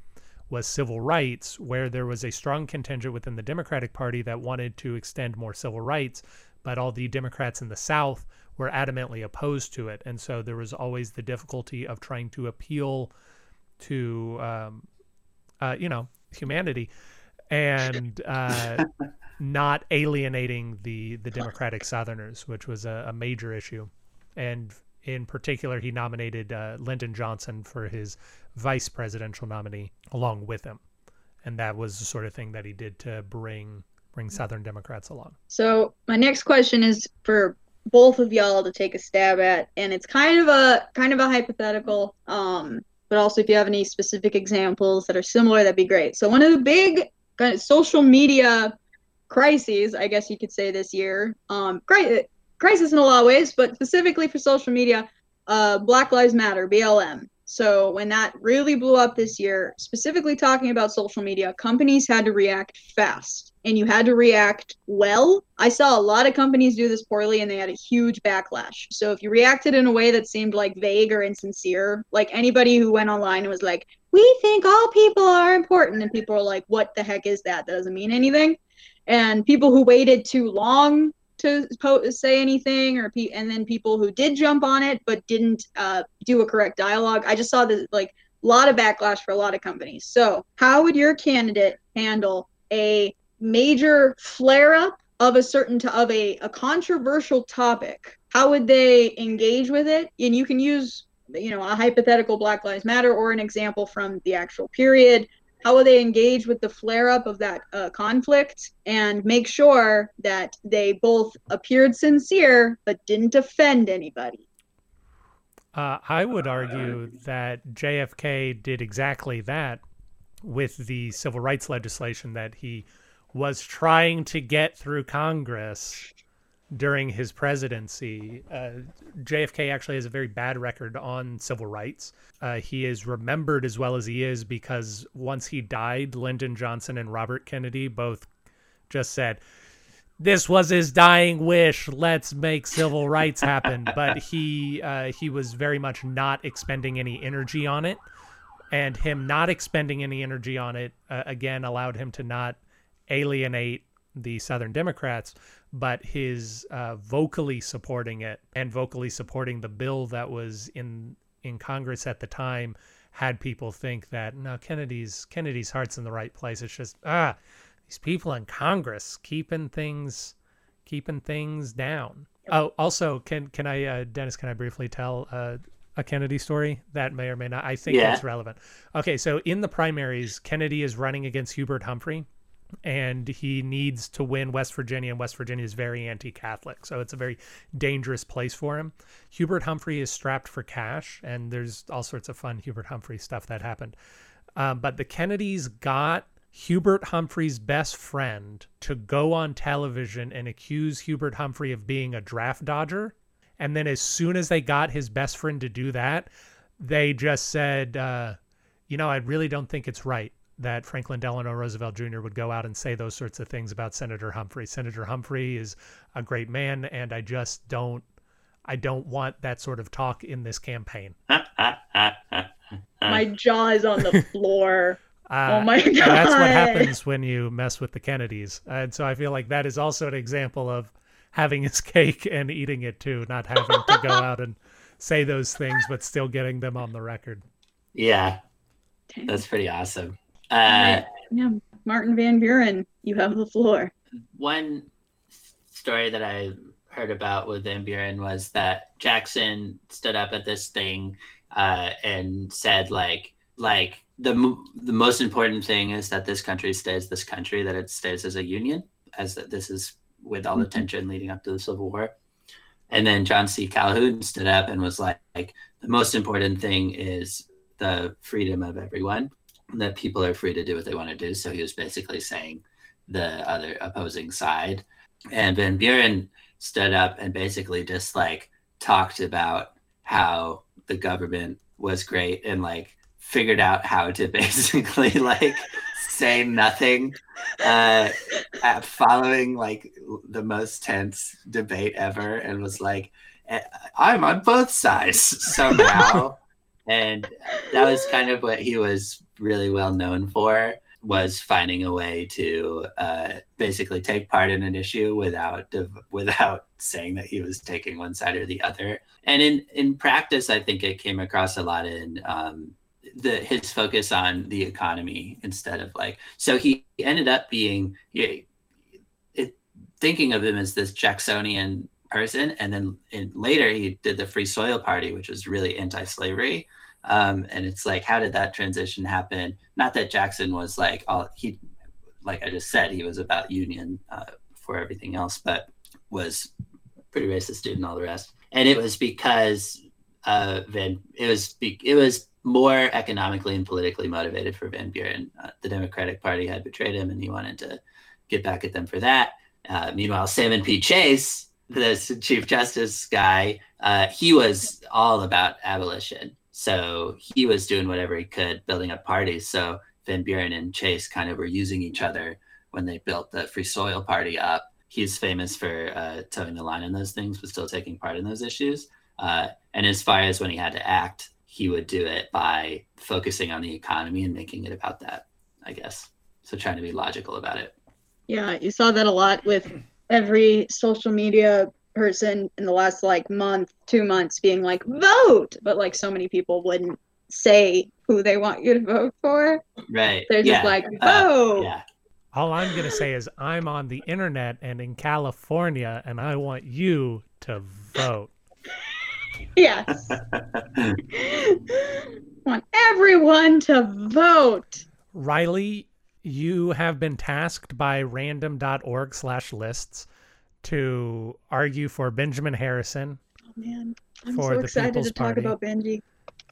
was civil rights, where there was a strong contingent within the Democratic Party that wanted to extend more civil rights, but all the Democrats in the South were adamantly opposed to it. And so there was always the difficulty of trying to appeal to, um, uh, you know, humanity and uh, not alienating the, the Democratic Southerners, which was a, a major issue. And in particular, he nominated uh, Lyndon Johnson for his vice presidential nominee along with him. And that was the sort of thing that he did to bring bring Southern Democrats along. So my next question is for both of y'all to take a stab at, and it's kind of a kind of a hypothetical. Um, but also if you have any specific examples that are similar, that'd be great. So one of the big social media crises, I guess you could say this year, um, crisis in a lot of ways, but specifically for social media, uh, Black Lives Matter, BLM. So when that really blew up this year, specifically talking about social media, companies had to react fast and you had to react well. I saw a lot of companies do this poorly and they had a huge backlash. So if you reacted in a way that seemed like vague or insincere, like anybody who went online and was like, "We think all people are important," and people are like, "What the heck is that? That doesn't mean anything." And people who waited too long to po- say anything or pe- and then people who did jump on it but didn't uh, do a correct dialogue. I just saw this like a lot of backlash for a lot of companies. So how would your candidate handle a major flare up of a certain to- of a, a controversial topic? How would they engage with it? And you can use you know a hypothetical black lives matter or an example from the actual period how will they engage with the flare up of that uh, conflict and make sure that they both appeared sincere but didn't offend anybody? Uh, I would argue that JFK did exactly that with the civil rights legislation that he was trying to get through Congress during his presidency. Uh, JFK actually has a very bad record on civil rights. Uh, he is remembered as well as he is because once he died, Lyndon Johnson and Robert Kennedy both just said, this was his dying wish. Let's make civil rights happen. But he uh, he was very much not expending any energy on it, and him not expending any energy on it uh, again allowed him to not alienate the Southern Democrats, but his uh, vocally supporting it and vocally supporting the bill that was in in Congress at the time had people think that no Kennedy's Kennedy's heart's in the right place. It's just ah these people in Congress keeping things keeping things down. Oh, also can can I uh, Dennis can I briefly tell uh, a Kennedy story that may or may not I think yeah. that's relevant. Okay, so in the primaries, Kennedy is running against Hubert Humphrey and he needs to win West Virginia, and West Virginia is very anti-Catholic, so it's a very dangerous place for him. Hubert Humphrey is strapped for cash, and there's all sorts of fun Hubert Humphrey stuff that happened. Um, but the Kennedys got Hubert Humphrey's best friend to go on television and accuse Hubert Humphrey of being a draft dodger. And then as soon as they got his best friend to do that, they just said, uh, you know, I really don't think it's right that Franklin Delano Roosevelt Jr. would go out and say those sorts of things about Senator Humphrey. Senator Humphrey is a great man, and I just don't, I don't want that sort of talk in this campaign. my jaw is on the floor. Uh, oh my god! That's what happens when you mess with the Kennedys, and so I feel like that is also an example of having his cake and eating it too, not having to go out and say those things, but still getting them on the record. Yeah, that's pretty awesome. Uh, yeah, Martin Van Buren, you have the floor. One story that I heard about with Van Buren was that Jackson stood up at this thing uh, and said, like, like the the most important thing is that this country stays this country, that it stays as a union, as that this is with all the mm-hmm. tension leading up to the Civil War. And then John C. Calhoun stood up and was like, like the most important thing is the freedom of everyone that people are free to do what they want to do. So he was basically saying the other opposing side. And Van Buren stood up and basically just like talked about how the government was great and like figured out how to basically like say nothing uh following like the most tense debate ever and was like eh, i'm on both sides somehow and that was kind of what he was really well known for was finding a way to uh, basically take part in an issue without without saying that he was taking one side or the other. And in in practice, I think it came across a lot in um, the his focus on the economy instead of like. So he ended up being it, thinking of him as this Jacksonian person, and then in, later he did the Free Soil Party, which was really anti-slavery. Um, and it's like, how did that transition happen? Not that Jackson was like all he, like I just said, he was about union uh, for everything else, but was pretty racist dude and all the rest. And it was because uh, Van, it was it was more economically and politically motivated for Van Buren. Uh, the Democratic Party had betrayed him, and he wanted to get back at them for that. Uh, meanwhile, Salmon P. Chase, the Chief Justice guy, uh, he was all about abolition. So he was doing whatever he could, building up parties. So Van Buren and Chase kind of were using each other when they built the Free Soil Party up. He's famous for uh, toeing the line in those things, but still taking part in those issues. Uh, and as far as when he had to act, he would do it by focusing on the economy and making it about that, I guess. So trying to be logical about it. Yeah, you saw that a lot with every social media person in the last like month, two months being like, vote. But like so many people wouldn't say who they want you to vote for. Right. They're just yeah. like, vote. Uh, yeah. All I'm going to say is I'm on the internet and in California, and I want you to vote. yes. want everyone to vote. Riley, you have been tasked by random.org slash lists to argue for Benjamin Harrison. Oh, man. I'm For so the excited People's to talk Party. about Benji.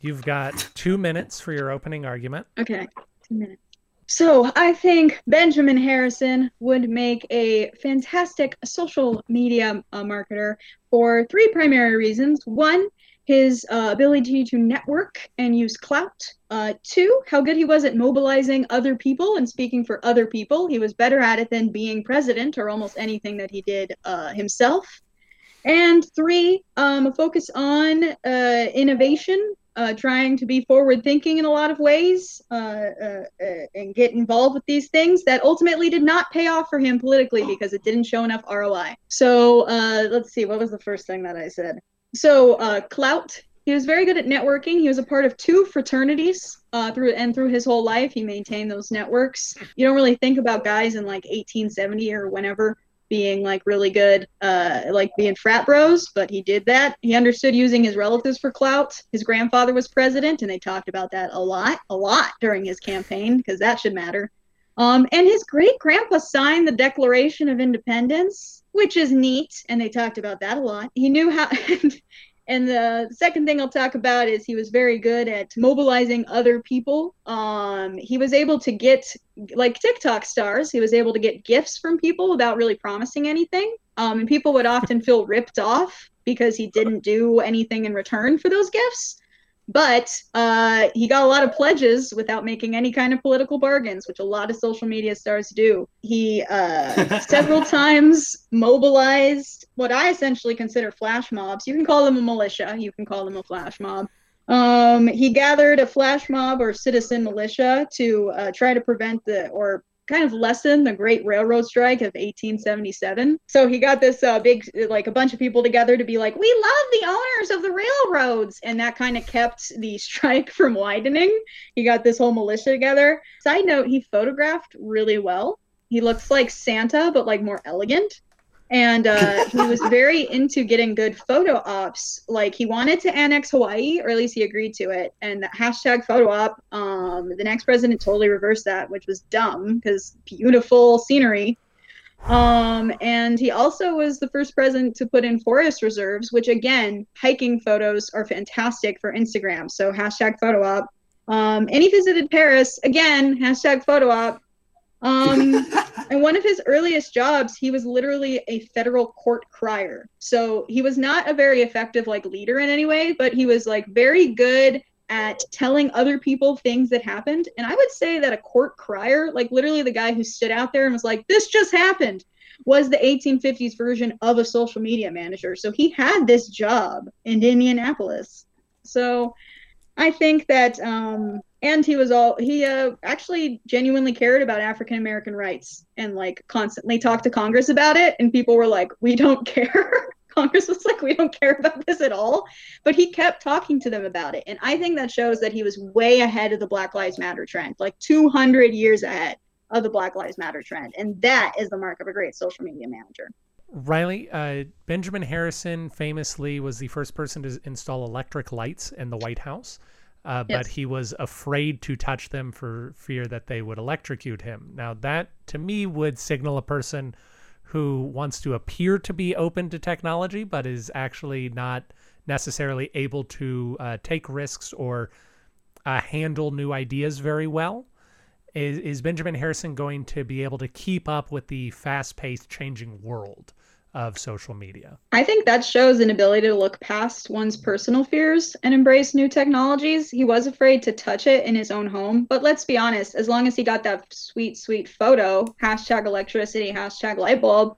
You've got two minutes for your opening argument. Okay, two minutes. So I think Benjamin Harrison would make a fantastic social media uh, marketer for three primary reasons. One, his uh, ability to network and use clout. Uh, two, how good he was at mobilizing other people and speaking for other people. He was better at it than being president or almost anything that he did uh, himself. And three, um, a focus on uh, innovation, uh, trying to be forward thinking in a lot of ways uh, and get involved with these things that ultimately did not pay off for him politically because it didn't show enough ROI. So let's see, what was the first thing that I said? So uh, clout. He was very good at networking. He was a part of two fraternities uh, through and through his whole life. He maintained those networks. You don't really think about guys in like 1870 or whenever being like really good, uh, like being frat bros, but he did that. He understood using his relatives for clout. His grandfather was president, and they talked about that a lot, a lot during his campaign because that should matter. Um, and his great grandpa signed the Declaration of Independence, which is neat, and they talked about that a lot. He knew how. And the second thing I'll talk about is he was very good at mobilizing other people. Um, he was able to get, like TikTok stars, he was able to get gifts from people without really promising anything. Um, and people would often feel ripped off because he didn't do anything in return for those gifts. But uh, he got a lot of pledges without making any kind of political bargains, which a lot of social media stars do. He uh, several times mobilized what I essentially consider flash mobs. You can call them a militia, you can call them a flash mob. Um, he gathered a flash mob or citizen militia to uh, try to prevent the or kind of lessen the Great Railroad Strike of 1877. So he got this uh, big, like a bunch of people together to be like, we love the owners of the railroads. And that kind of kept the strike from widening. He got this whole militia together. Side note, he photographed really well. He looks like Santa, but like more elegant. And uh, he was very into getting good photo ops. Like he wanted to annex Hawaii, or at least he agreed to it. And the hashtag photo op, um, the next president totally reversed that, which was dumb because beautiful scenery. Um, and he also was the first president to put in forest reserves, which again, hiking photos are fantastic for Instagram. So hashtag photo op. Um, and he visited Paris again, hashtag photo op. Um, and one of his earliest jobs, he was literally a federal court crier. So he was not a very effective like leader in any way, but he was like very good at telling other people things that happened. And I would say that a court crier, like literally the guy who stood out there and was like, "This just happened," was the 1850s version of a social media manager. So he had this job in Indianapolis. So I think that, um, and he was all he uh, actually genuinely cared about African American rights and like constantly talked to Congress about it, and people were like, "We don't care." Congress was like, "We don't care about this at all," but he kept talking to them about it, and I think that shows that he was way ahead of the Black Lives Matter trend, like 200 years ahead of the Black Lives Matter trend, and that is the mark of a great social media manager. Riley, uh, Benjamin Harrison famously was the first person to install electric lights in the White House, uh, yes. but he was afraid to touch them for fear that they would electrocute him. Now, that to me would signal a person who wants to appear to be open to technology, but is actually not necessarily able to uh, take risks or uh, handle new ideas very well. Is, is Benjamin Harrison going to be able to keep up with the fast paced changing world? Of social media. I think that shows an ability to look past one's personal fears and embrace new technologies. He was afraid to touch it in his own home, but let's be honest, as long as he got that sweet, sweet photo, hashtag electricity, hashtag light bulb,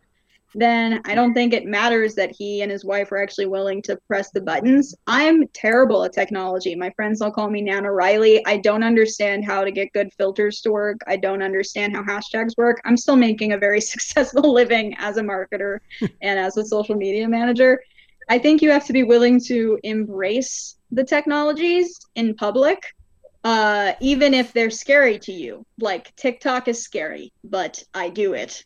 then I don't think it matters that he and his wife are actually willing to press the buttons. I'm terrible at technology. My friends all call me Nana Riley. I don't understand how to get good filters to work. I don't understand how hashtags work. I'm still making a very successful living as a marketer and as a social media manager. I think you have to be willing to embrace the technologies in public uh, even if they're scary to you. Like TikTok is scary, but I do it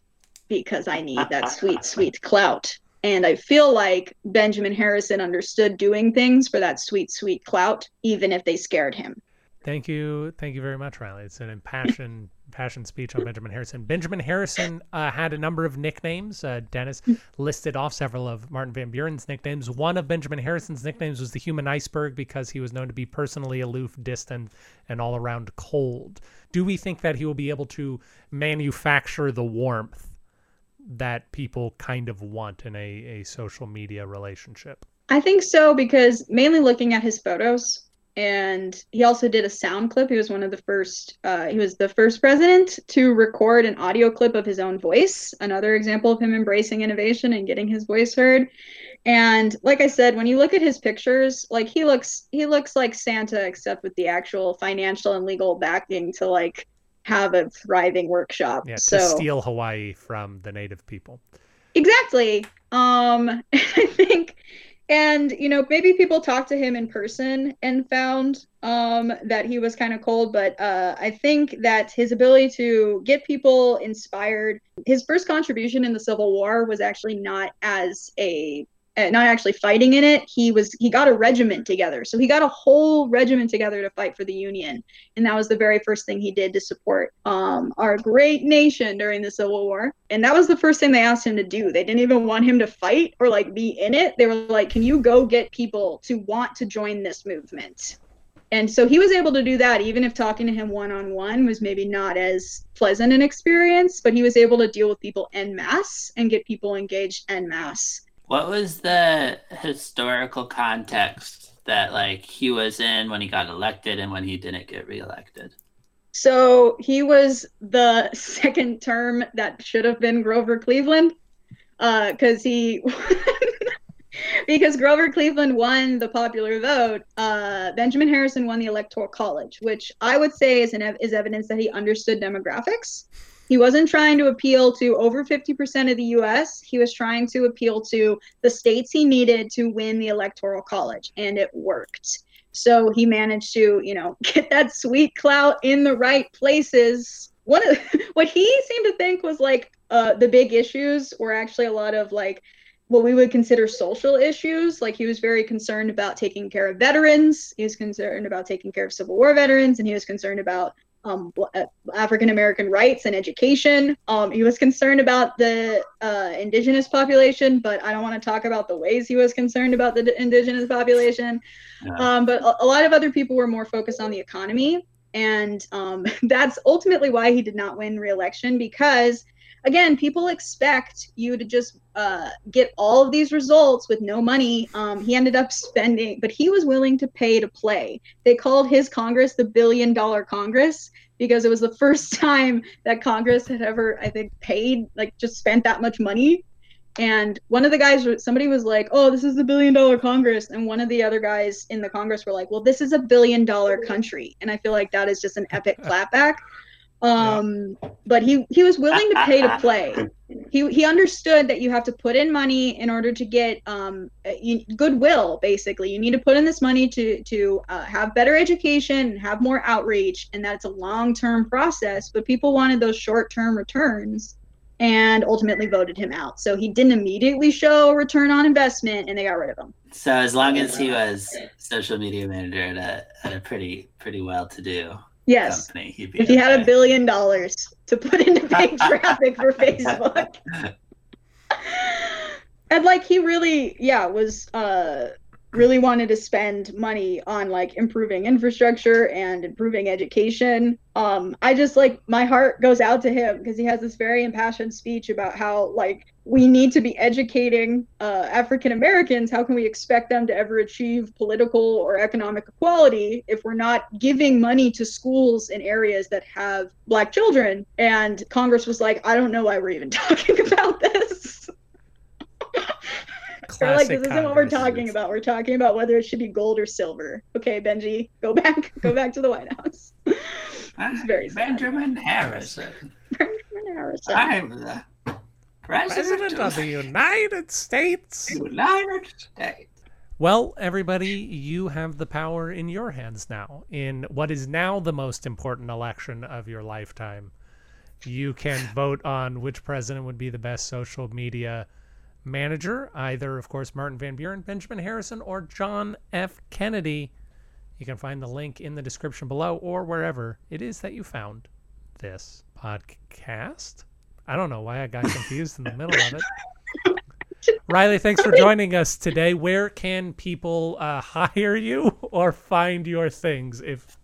because I need that sweet, sweet clout. And I feel like Benjamin Harrison understood doing things for that sweet, sweet clout, even if they scared him. Thank you. Thank you very much, Riley. It's an impassioned passion speech on Benjamin Harrison. Benjamin Harrison uh, had a number of nicknames. Uh, Dennis listed off several of Martin Van Buren's nicknames. One of Benjamin Harrison's nicknames was the human iceberg because he was known to be personally aloof, distant, and all around cold. Do we think that he will be able to manufacture the warmth that people kind of want in a, a social media relationship? I think so because mainly looking at his photos and he also did a sound clip. He was one of the first uh, he was the first president to record an audio clip of his own voice. Another example of him embracing innovation and getting his voice heard. And like I said, when you look at his pictures, like he looks he looks like Santa except with the actual financial and legal backing to like have a thriving workshop. Yeah, so, to steal Hawaii from the native people. Exactly. Um, I think, and you know, maybe people talked to him in person and found um, that he was kind of cold, but uh, I think that his ability to get people inspired. His first contribution in the Civil War was actually not as a not actually fighting in it he was he got a regiment together. So he got a whole regiment together to fight for the union. And that was the very first thing he did to support um, our great nation during the civil war. And that was the first thing they asked him to do. They didn't even want him to fight or like be in it. They were like can you go get people to want to join this movement? And so he was able to do that even if talking to him one on one was maybe not as pleasant an experience but he was able to deal with people en masse and get people engaged en masse what was the historical context that like he was in when he got elected and when he didn't get reelected? So he was the second term that should have been Grover Cleveland, because uh, he because Grover Cleveland won the popular vote. Uh, Benjamin Harrison won the Electoral College, which I would say is an is evidence that he understood demographics. He wasn't trying to appeal to over 50% of the US. He was trying to appeal to the states he needed to win the electoral college, and it worked. So he managed to, you know, get that sweet clout in the right places. One of what he seemed to think was like uh, the big issues were actually a lot of like what we would consider social issues. Like he was very concerned about taking care of veterans. He was concerned about taking care of Civil War veterans, and he was concerned about um, uh, African American rights and education. Um, he was concerned about the uh, indigenous population, but I don't want to talk about the ways he was concerned about the indigenous population. Yeah. Um, but a, a, lot of other people were more focused on the economy. And um, that's ultimately why he did not win re-election because again, people expect you to just uh, get all of these results with no money. Um, he ended up spending, but he was willing to pay to play. They called his Congress the billion dollar Congress because it was the first time that Congress had ever, I think, paid, like just spent that much money. And one of the guys, somebody was like, "Oh, this is the billion dollar Congress," and one of the other guys in the Congress were like, "Well, this is a billion dollar country," and I feel like that is just an epic clapback. Um, but he he was willing to pay to play. He he understood that you have to put in money in order to get um goodwill. Basically, you need to put in this money to to uh, have better education and have more outreach, and that's a long term process. But people wanted those short term returns, and ultimately voted him out. So he didn't immediately show a return on investment, and they got rid of him. So as long as he was social media manager at a, at a pretty pretty well to do Yes. company, If he had a billion dollars to put into paid traffic for Facebook. And like he really, yeah, was uh really wanted to spend money on like improving infrastructure and improving education. Um I just like my heart goes out to him because he has this very impassioned speech about how like we need to be educating uh, African Americans. How can we expect them to ever achieve political or economic equality if we're not giving money to schools in areas that have black children? And Congress was like, I don't know why we're even talking about this. They're like, this isn't what we're Congress. talking about. We're talking about whether it should be gold or silver. Okay, Benji, go back, go back to the White House. It's very sad. Benjamin Harrison. Benjamin Harrison. I'm the president, President of the United States. the United States. Well, everybody, you have the power in your hands now in what is now the most important election of your lifetime. You can vote on which president would be the best social media manager, either, of course, Martin Van Buren, Benjamin Harrison, or John F. Kennedy. You can find the link in the description below or wherever it is that you found this podcast. I don't know why I got confused in the middle of it. Riley, thanks for joining us today. Where can people uh, hire you or find your things if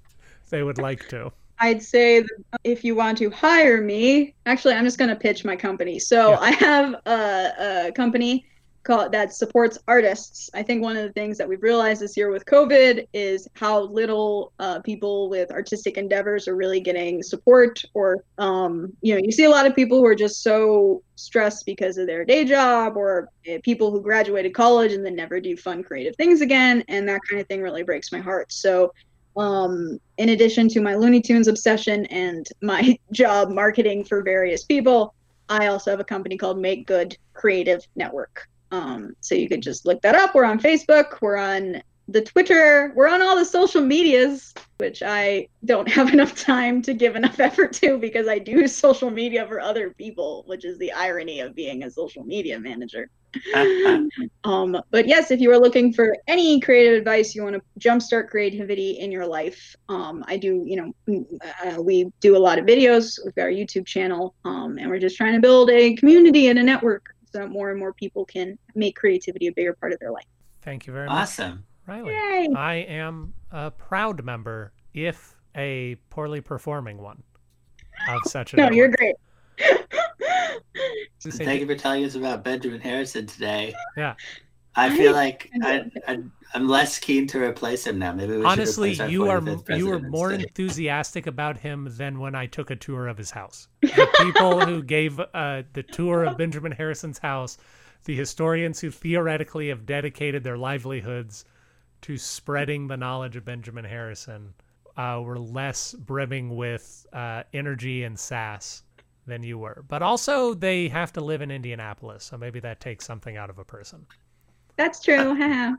they would like to? I'd say that if you want to hire me, actually, I'm just going to pitch my company. So Yeah. I have a, a company called that supports artists. I think one of the things that we've realized this year with COVID is how little uh, people with artistic endeavors are really getting support, or um, you know, you see a lot of people who are just so stressed because of their day job, or uh, people who graduated college and then never do fun creative things again, and that kind of thing really breaks my heart. So um, in addition to my Looney Tunes obsession and my job marketing for various people, I also have a company called Make Good Creative Network. Um, so you could just look that up. We're on Facebook, we're on the Twitter, we're on all the social medias, which I don't have enough time to give enough effort to because I do social media for other people, which is the irony of being a social media manager. um, but yes, if you are looking for any creative advice, you want to jumpstart creativity in your life. Um, I do, you know, uh, we do a lot of videos with our YouTube channel, um, and we're just trying to build a community and a network so that more and more people can make creativity a bigger part of their life. Thank you very much, Awesome. Riley. Yay! I am a proud member, if a poorly performing one, of such a No, you're great. You say Thank you for telling us about Benjamin Harrison today. Yeah. I I feel like i, I i'm less keen to replace him now. Maybe we Honestly, replace you are you were more instead. enthusiastic about him than when I took a tour of his house. The people who gave uh, the tour of Benjamin Harrison's house, the historians who theoretically have dedicated their livelihoods to spreading the knowledge of Benjamin Harrison, uh, were less brimming with uh, energy and sass than you were. But also, they have to live in Indianapolis, so maybe that takes something out of a person. That's true. haha.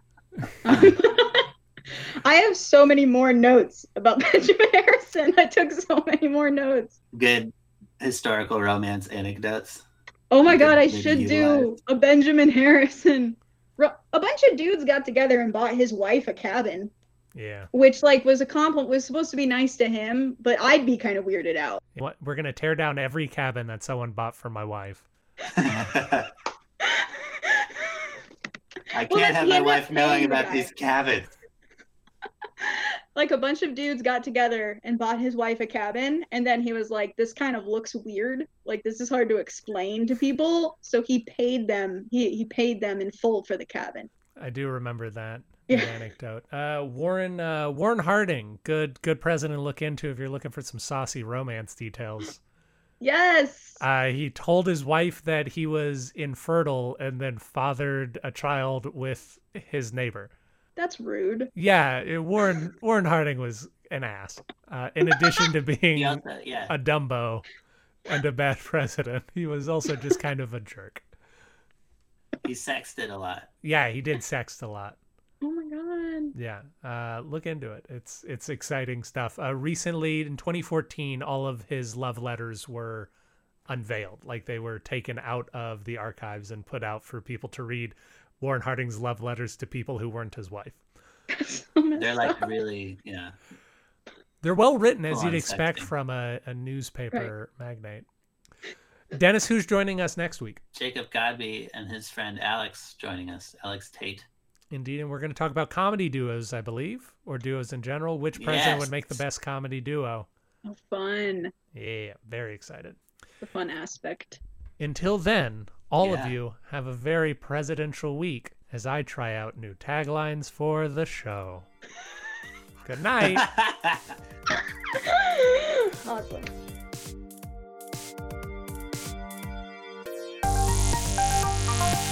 Uh, I have so many more notes about Benjamin Harrison. I took so many more notes. good historical romance anecdotes. Oh my god, I should do utilize. a Benjamin Harrison. A bunch of dudes got together and bought his wife a cabin, Yeah. which like was a compliment. Was supposed to be nice to him, but I'd be kind of weirded out. What we're gonna tear down every cabin that someone bought for my wife. I can't Well, have my wife knowing about guy. these cabins. like a bunch of dudes got together and bought his wife a cabin and then he was like this kind of looks weird like this is hard to explain to people so he paid them he, he paid them in full for the cabin I do remember that Yeah. anecdote. Uh, Warren uh, Warren Harding, good good president to look into if you're looking for some saucy romance details. Yes. Uh, he told his wife that he was infertile and then fathered a child with his neighbor. That's rude. Yeah, it- Warren Warren Harding was an ass. Uh, in addition to being He also- yeah. a Dumbo and a bad president, he was also just kind of a jerk. He sexted a lot. Yeah, he did sext a lot. Oh my god. Yeah, uh, look into it. It's it's exciting stuff. Uh, recently, in 2014, all of his love letters were unveiled, like they were taken out of the archives and put out for people to read. Warren Harding's love letters to people who weren't his wife. So They're like up. really, yeah. They're well written, as Full you'd expect from a, a newspaper magnate. Dennis, who's joining us next week? Jacob Godby and his friend Alex joining us. Alex Tate. Indeed, and we're going to talk about comedy duos, I believe, or duos in general. Which president would make the best comedy duo? Oh, fun. Yeah, very excited. The fun aspect. Until then, all of you have a very presidential week as I try out new taglines for the show. Good night. awesome.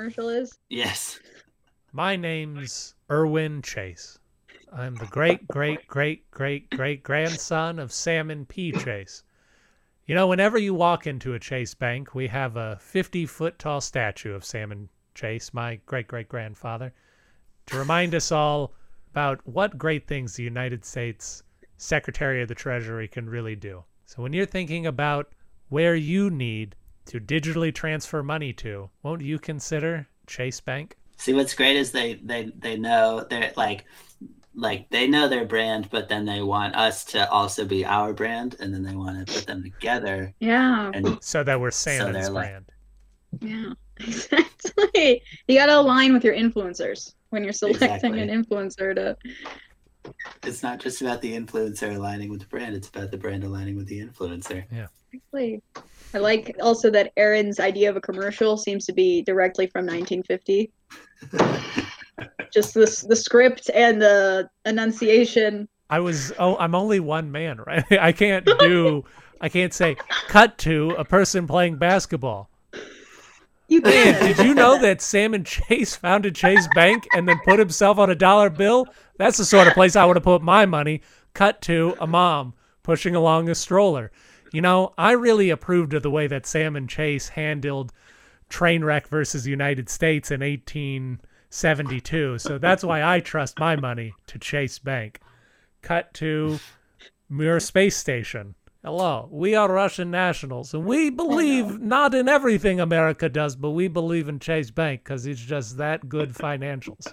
Chase Banks commercial is. yes. My name's Erwin Chase. I'm the great, great, great, great, great grandson of Salmon P. Chase. You know, whenever you walk into a Chase bank, we have a 50 foot tall statue of Salmon Chase, my great great grandfather, to remind us all about what great things the United States Secretary of the Treasury can really do. So when you're thinking about where you need to digitally transfer money to, won't you consider Chase Bank? See, what's great is they they they know they're like like they know their brand, but then they want us to also be our brand, and then they want to put them together. Yeah. And so that we're Salmon's they're like- brand. Yeah. Exactly. You gotta align with your influencers when you're selecting Exactly. an influencer to it's not just about the influencer aligning with the brand; it's about the brand aligning with the influencer. Yeah. Exactly. I like also that Aaron's idea of a commercial seems to be directly from 1950. Just the the script and the enunciation. I was oh I'm only one man, right? I can't do I can't say cut to a person playing basketball. You Man, can. did you know that Salmon Chase founded Chase Bank and then put himself on a dollar bill? That's the sort of place I would have put my money. Cut to a mom pushing along a stroller. You know, I really approved of the way that Salmon Chase handled Trainwreck versus United States in 1872. So that's why I trust my money to Chase Bank. Cut to Mir Space Station. Hello, we are Russian nationals, and we believe not in everything America does, but we believe in Chase Bank because it's just that good financials.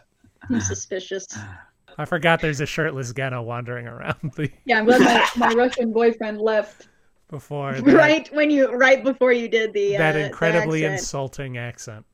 I'm suspicious. I forgot there's a shirtless Geno wandering around the Yeah, I'm glad my, my Russian boyfriend left before that, right when you right before you did the that uh, the incredibly accent. insulting accent.